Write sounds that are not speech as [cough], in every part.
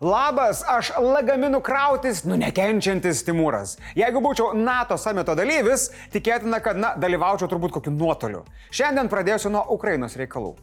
Labas, aš lagaminų krautis, nu nekenčiantis Timūras. Jeigu būčiau NATO samito dalyvis, tikėtina, kad, na, dalyvaučiau turbūt kokiu nuotoliu. Šiandien pradėsiu nuo Ukrainos reikalų.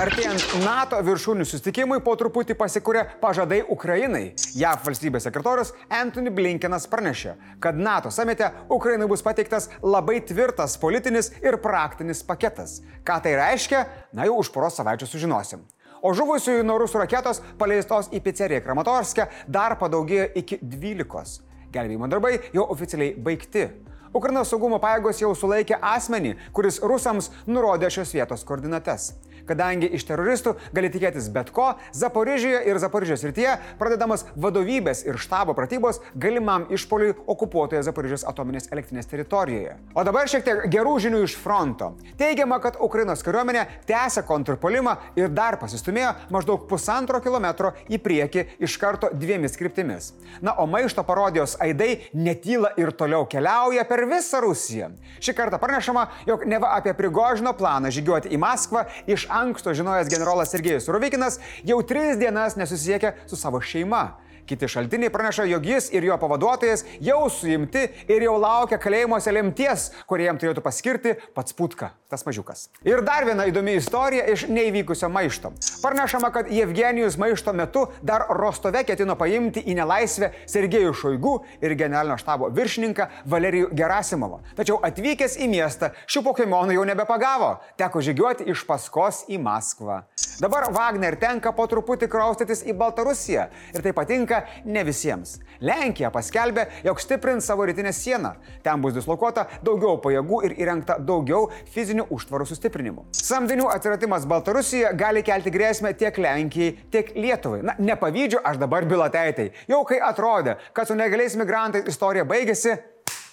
Artėjant NATO viršūnių sustikimui po truputį pasikūrė pažadai Ukrainai. JAV valstybės sekretorius Anthony Blinkenas pranešė, kad NATO samete Ukrainai bus pateiktas labai tvirtas politinis ir praktinis paketas. Ką tai reiškia, na jau už poros savaičių sužinosim o žuvusiųjų nuo rusų raketos paleistos į pizzeriją Kramatorskę dar padaugėjo iki 12. Gelbėjimo darbai jau oficialiai baigti. Ukrainos saugumo pajėgos jau sulaikė asmenį, kuris rusams nurodė šios vietos koordinates kadangi iš teroristų gali tikėtis bet ko, Zaporižijoje ir Zaporižijos rytyje pradedamas vadovybės ir štabo pratybos galimam išpoliui okupuotoje Zaporižijos atominės elektrinės teritorijoje. O dabar šiek tiek gerų žinių iš fronto. Teigiama, kad Ukrainos kariuomenė tęsia kontrpolimą ir dar pasistumėjo maždaug pusantro kilometro į priekį iš karto dviemis kryptimis. Na, o maišto parodijos aidai netyla ir toliau keliauja per visą Rusiją. Šį kartą pranešama, jog neva apie Prigožino planą žygiuoti į Maskvą iš anksto žinojęs generolas Sergejus Ruvikinas jau tris dienas nesusisiekė su savo šeima. Kiti šaltiniai praneša, jog jis ir jo pavaduotojas jau suimti ir jau laukia kalėjimuose lemties, kurie jam turėtų paskirti pats putka, tas mažiukas. Ir dar viena įdomi istorija iš neįvykusio maišto. Pranešama, kad Jevgenijus maišto metu dar Rostove ketino paimti į nelaisvę Sergejų Šoigų ir generalinio štabo viršininką Valerijų Gerasimovą. Tačiau atvykęs į miestą šių pokemonų jau nebepagavo, teko žygiuoti iš paskos į Maskvą. Dabar Wagner tenka po truputį kraustytis į Baltarusiją ir tai patinka ne visiems. Lenkija paskelbė, jog stiprins savo rytinę sieną. Ten bus dislokuota daugiau pajėgų ir įrengta daugiau fizinių užtvarų sustiprinimų. Samdinių atsiradimas Baltarusijoje gali kelti grėsmę tiek Lenkijai, tiek Lietuvai. Na, nepavydžiu aš dabar bilateitai. Jau kai atrodė, kad su negaliais migrantais istorija baigėsi,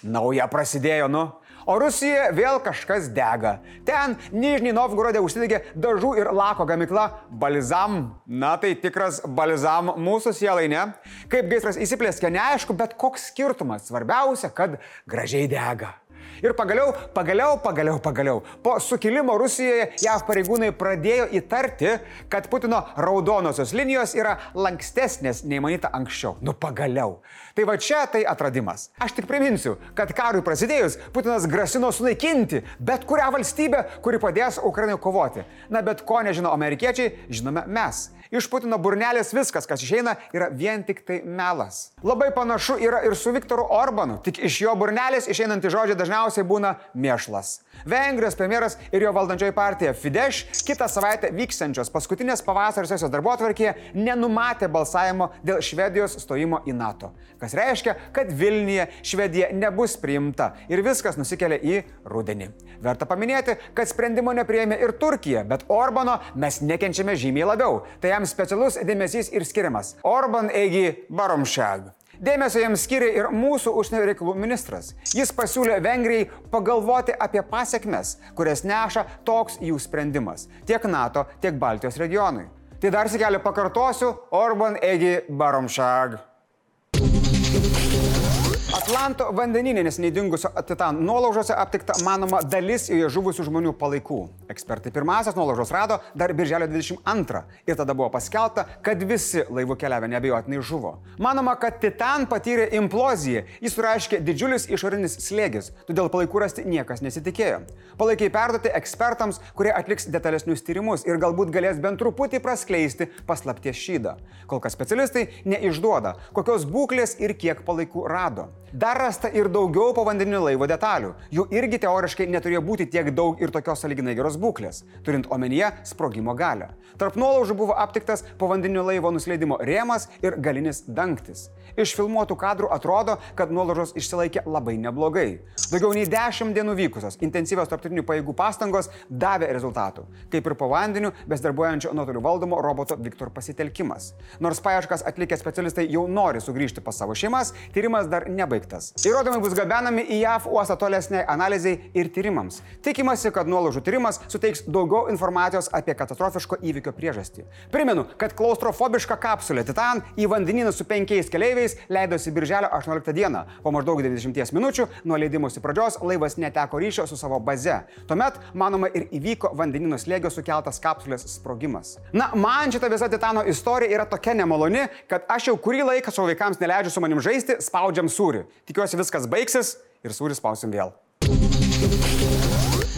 nauja prasidėjo, nu. O Rusijoje vėl kažkas dega. Ten Nižnį Novgorodę užsidegė dažų ir lako gamykla Balizam. Na tai tikras Balizam mūsų sielai, ne? Kaip gaisras įsiplėskė, neaišku, bet koks skirtumas. Svarbiausia, kad gražiai dega. Ir pagaliau, pagaliau, pagaliau, pagaliau, po sukilimo Rusijoje JAV pareigūnai pradėjo įtarti, kad Putino raudonosios linijos yra lankstesnės nei manyta anksčiau. Nu pagaliau. Tai va čia tai atradimas. Aš tik priminsiu, kad karui prasidėjus Putinas grasino sunaikinti bet kurią valstybę, kuri padės Ukrainai kovoti. Na bet ko nežino amerikiečiai, žinome mes. Iš Putino burnelės viskas, kas išeina, yra vien tik tai melas. Labai panašu yra ir su Viktoru Orbanu, tik iš jo burnelės išeinantys žodžiai dažniausiai būna mėšlas. Vengrijos premjeras ir jo valdančioji partija Fidesz kitą savaitę vyksiančios paskutinės pavasario sesijos darbo atvarkėje nenumatė balsavimo dėl Švedijos stojimo į NATO. Kas reiškia, kad Vilniuje Švedija nebus priimta ir viskas nusikelia į rudenį. Verta paminėti, kad sprendimo neprieėmė ir Turkija, bet Orbano mes nekenčiame žymiai labiau. Tai jam specialus dėmesys ir skiriamas. Orban eigi Baromšag. Dėmesio jam skiria ir mūsų užsienio reikalų ministras. Jis pasiūlė Vengrijai pagalvoti apie pasiekmes, kurias neša toks jų sprendimas tiek NATO, tiek Baltijos regionui. Tai dar sikelį pakartosiu, Orban Egi Baromšag. Atlanto vandeninė neseniai dingusio Titan nuolaužose aptikta, manoma, dalis joje žuvusių žmonių palaikų. Ekspertai pirmasias nuolaužos rado dar birželio 22 ir tada buvo paskelbta, kad visi laivų keliavę nebejotinai žuvo. Manoma, kad Titan patyrė imploziją, jis suraškė didžiulis išorinis slėgis, todėl palaikų rasti niekas nesitikėjo. Palaikiai perduoti ekspertams, kurie atliks detalesnius tyrimus ir galbūt galės bent truputį praskleisti paslapties šydą. Kol kas specialistai neišduoda, kokios būklės ir kiek palaikų rado. Dar rasta ir daugiau povandeninio laivo detalių. Jų irgi teoriškai neturėjo būti tiek daug ir tokios saliginai geros būklės, turint omenyje sprogimo galę. Tarp nuolaužų buvo aptiktas povandeninio laivo nusileidimo rėmas ir galinis dangtis. Iš filmuotų kadrų atrodo, kad nuolaužos išsilaikė labai neblogai. Daugiau nei 10 dienų vykusios intensyvios tarptautinių pajėgų pastangos davė rezultatų, kaip ir po vandeniu besdarbuojančio nuotolių valdomo roboto Viktor pasitelkimas. Nors paieškas atlikę specialistai jau nori sugrįžti pas savo šeimas, tyrimas dar nebaigtas pabaigtas. Įrodymai bus gabenami į JAV uostą tolesniai analizai ir tyrimams. Tikimasi, kad nuolaužų tyrimas suteiks daugiau informacijos apie katastrofiško įvykio priežastį. Primenu, kad klaustrofobiška kapsulė Titan į vandenyną su penkiais keleiviais leidosi birželio 18 dieną. Po maždaug 90 minučių nuo leidimosi pradžios laivas neteko ryšio su savo baze. Tuomet, manoma, ir įvyko vandenino slėgio sukeltas kapsulės sprogimas. Na, man šita visa Titano istorija yra tokia nemaloni, kad aš jau kurį laiką savo vaikams neleidžiu su manim žaisti, spaudžiam sūrį. Tikiuosi viskas baigsis ir sūrį spausim vėl.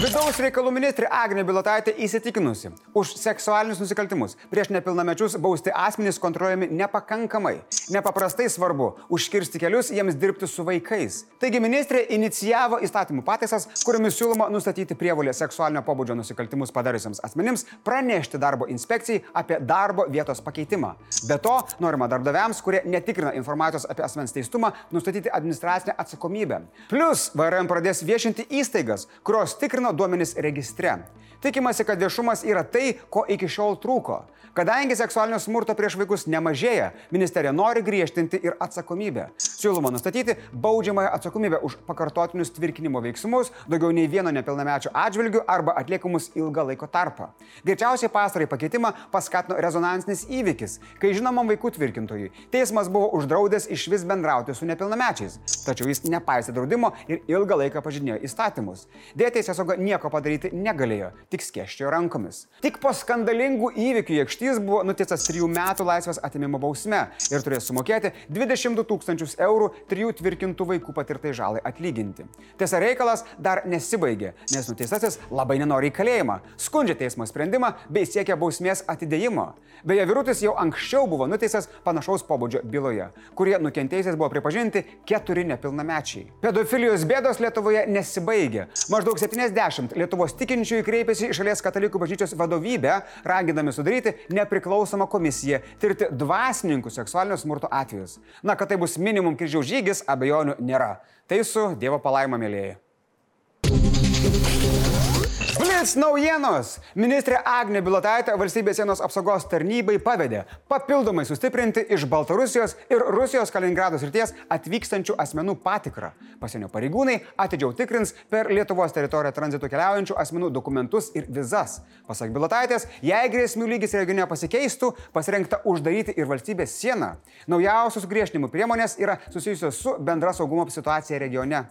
Vidaus reikalų ministrė Agnė Bilotaitė įsitikinusi, už seksualinius nusikaltimus prieš nepilnamečius bausti asmenys kontroliuojami nepakankamai. Nepaprastai svarbu užkirsti kelius jiems dirbti su vaikais. Taigi ministrė inicijavo įstatymų pataisas, kuriomis siūloma nustatyti prievolę seksualinio pobūdžio nusikaltimus padariusiems asmenims pranešti darbo inspekcijai apie darbo vietos pakeitimą. Be to, norima darbdaviams, kurie netikrina informacijos apie asmens teistumą, nustatyti administracinę atsakomybę. Plus, VRM pradės viešinti įstaigas, kurios tikrina duomenis registre. Tikimasi, kad viešumas yra tai, ko iki šiol trūko. Kadangi seksualinio smurto prieš vaikus nemažėja, ministerija nori griežtinti ir atsakomybę. Siūloma nustatyti baudžiamąją atsakomybę už pakartotinius tvirkinimo veiksmus daugiau nei vieno nepilnamečio atžvilgių arba atliekamus ilgą laiko tarpą. Greičiausiai pastarai pakeitimą paskatino rezonansinis įvykis, kai žinomam vaikų tvirkintojui teismas buvo uždraudęs iš vis bendrauti su nepilnamečiais, tačiau jis nepaisė draudimo ir ilgą laiką pažinėjo įstatymus. Dėtės tiesiog nieko padaryti negalėjo, tik skėščiojo rankomis. Tik po skandalingų įvykių į aikštys buvo nuteistas 3 metų laisvės atimimo bausme ir turės sumokėti 22 tūkstančius eurų trijų tvirkintų vaikų patirtai žalai atlyginti. Tiesa, reikalas dar nesibaigė, nes nuteistasis labai nenori į kalėjimą, skundžia teismo sprendimą bei siekia bausmės atidėjimo. Beje, Virutis jau anksčiau buvo nuteistas panašaus pobūdžio byloje, kurie nukentėjusiais buvo pripažinti keturi nepilnamečiai. Pedofilijos bėdos Lietuvoje nesibaigė. Maždaug 70 Lietuvos tikinčiųjų kreipėsi į šalies katalikų bažnyčios vadovybę, ragindami sudaryti nepriklausomą komisiją tirti dvasininkų seksualinio smurto atvejus. Na, kad tai bus minimum kryžiaus žygis, abejonių nėra. Tai su Dievo palaima mėlyjei. Blitz naujienos. Ministrė Agnė Bilotaitė valstybės sienos apsaugos tarnybai pavedė papildomai sustiprinti iš Baltarusijos ir Rusijos Kaliningrados ryties atvykstančių asmenų patikrą. Pasienio pareigūnai atidžiau tikrins per Lietuvos teritoriją tranzitų keliaujančių asmenų dokumentus ir vizas. Pasak Bilotaitės, jei grėsmių lygis regione pasikeistų, pasirinkta uždaryti ir valstybės sieną. Naujausios griežtinimų priemonės yra susijusios su bendra saugumo situacija regione.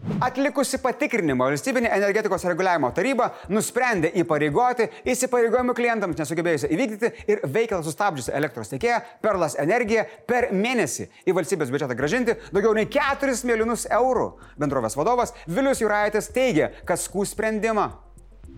Atlikusi patikrinimą valstybinė energetikos reguliavimo taryba nusprendė įpareigoti įsipareigojimų klientams nesugebėjusią įvykdyti ir veiklą sustabdžiusią elektros tiekėją Perlas Energiją per mėnesį į valstybės biudžetą gražinti daugiau nei 4 milijonus eurų. Bendrovės vadovas Vilius Juraitis teigia, kad skūs sprendimą.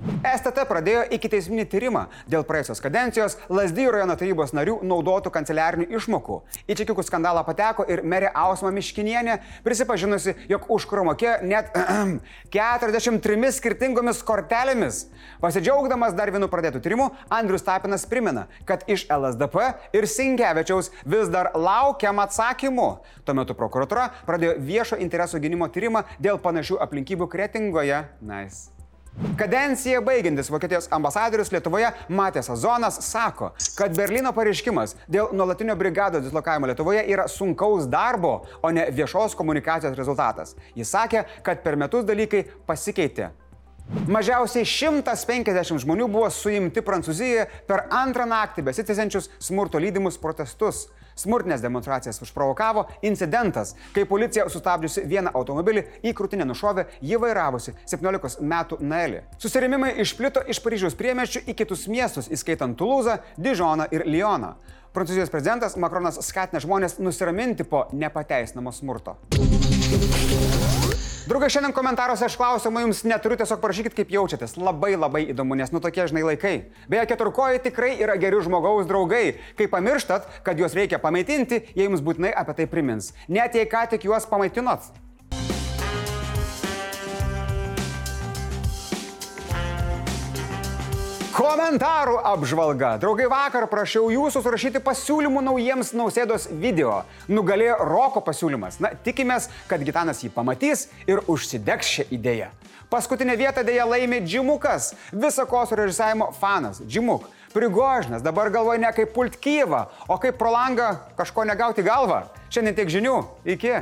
STT pradėjo iki teisminį tyrimą dėl praėjusios kadencijos Lasdijų rajono tarybos narių naudotų kanceliarinių išmokų. Į čekiukų skandalą pateko ir merė Ausma Miškinienė, prisipažinusi, jog už kurą mokėjo net [clears throat] 43 skirtingomis kortelėmis. Pasidžiaugdamas dar vienu pradėtų tyrimu, Andrius Tapinas primena, kad iš LSDP ir Sinkevičiaus vis dar laukiam atsakymų. Tuo metu prokuratura pradėjo viešo interesų gynimo tyrimą dėl panašių aplinkybių kretingoje. Nice. Kadenciją baigiantis Vokietijos ambasadorius Lietuvoje Matės Azonas sako, kad Berlyno pareiškimas dėl nuolatinio brigados dislokavimo Lietuvoje yra sunkaus darbo, o ne viešos komunikacijos rezultatas. Jis sakė, kad per metus dalykai pasikeitė. Mažiausiai 150 žmonių buvo suimti Prancūzijoje per antrą naktį besitęsiančius smurto lydimus protestus. Smurtinės demonstracijas užprovokavo incidentas, kai policija sustabdžiusi vieną automobilį į krūtinę nušovė jį vairavusi 17 metų Naelį. Susirėmimai išplito iš Paryžiaus priemeščių į kitus miestus, įskaitant Tulūzą, Dižoną ir Lyoną. Prancūzijos prezidentas Makronas skatina žmonės nusiraminti po nepateisinamo smurto. Draugai, šiandien komentaruose aš klausimą jums neturiu, tiesiog parašykit, kaip jaučiatės. Labai labai įdomu, nes nu tokie žinai laikai. Beje, keturkojai tikrai yra geri žmogaus draugai. Kai pamirštat, kad juos reikia pamaitinti, jie jums būtinai apie tai primins. Net jei ką tik juos pamaitinot. Komentarų apžvalga. Draugai, vakar prašiau jūsų surašyti pasiūlymų naujiems nausėdos video. Nugalėjo Roko pasiūlymas. Na, tikimės, kad Gitanas jį pamatys ir užsidegs šią idėją. Paskutinę vietą dėja laimi Džimukas, visako surežisavimo fanas. Džimuk, prigožnas, dabar galvoja ne kaip pult Kyivą, o kaip pro langą kažko negauti galvą. Šiandien tiek žinių. Iki.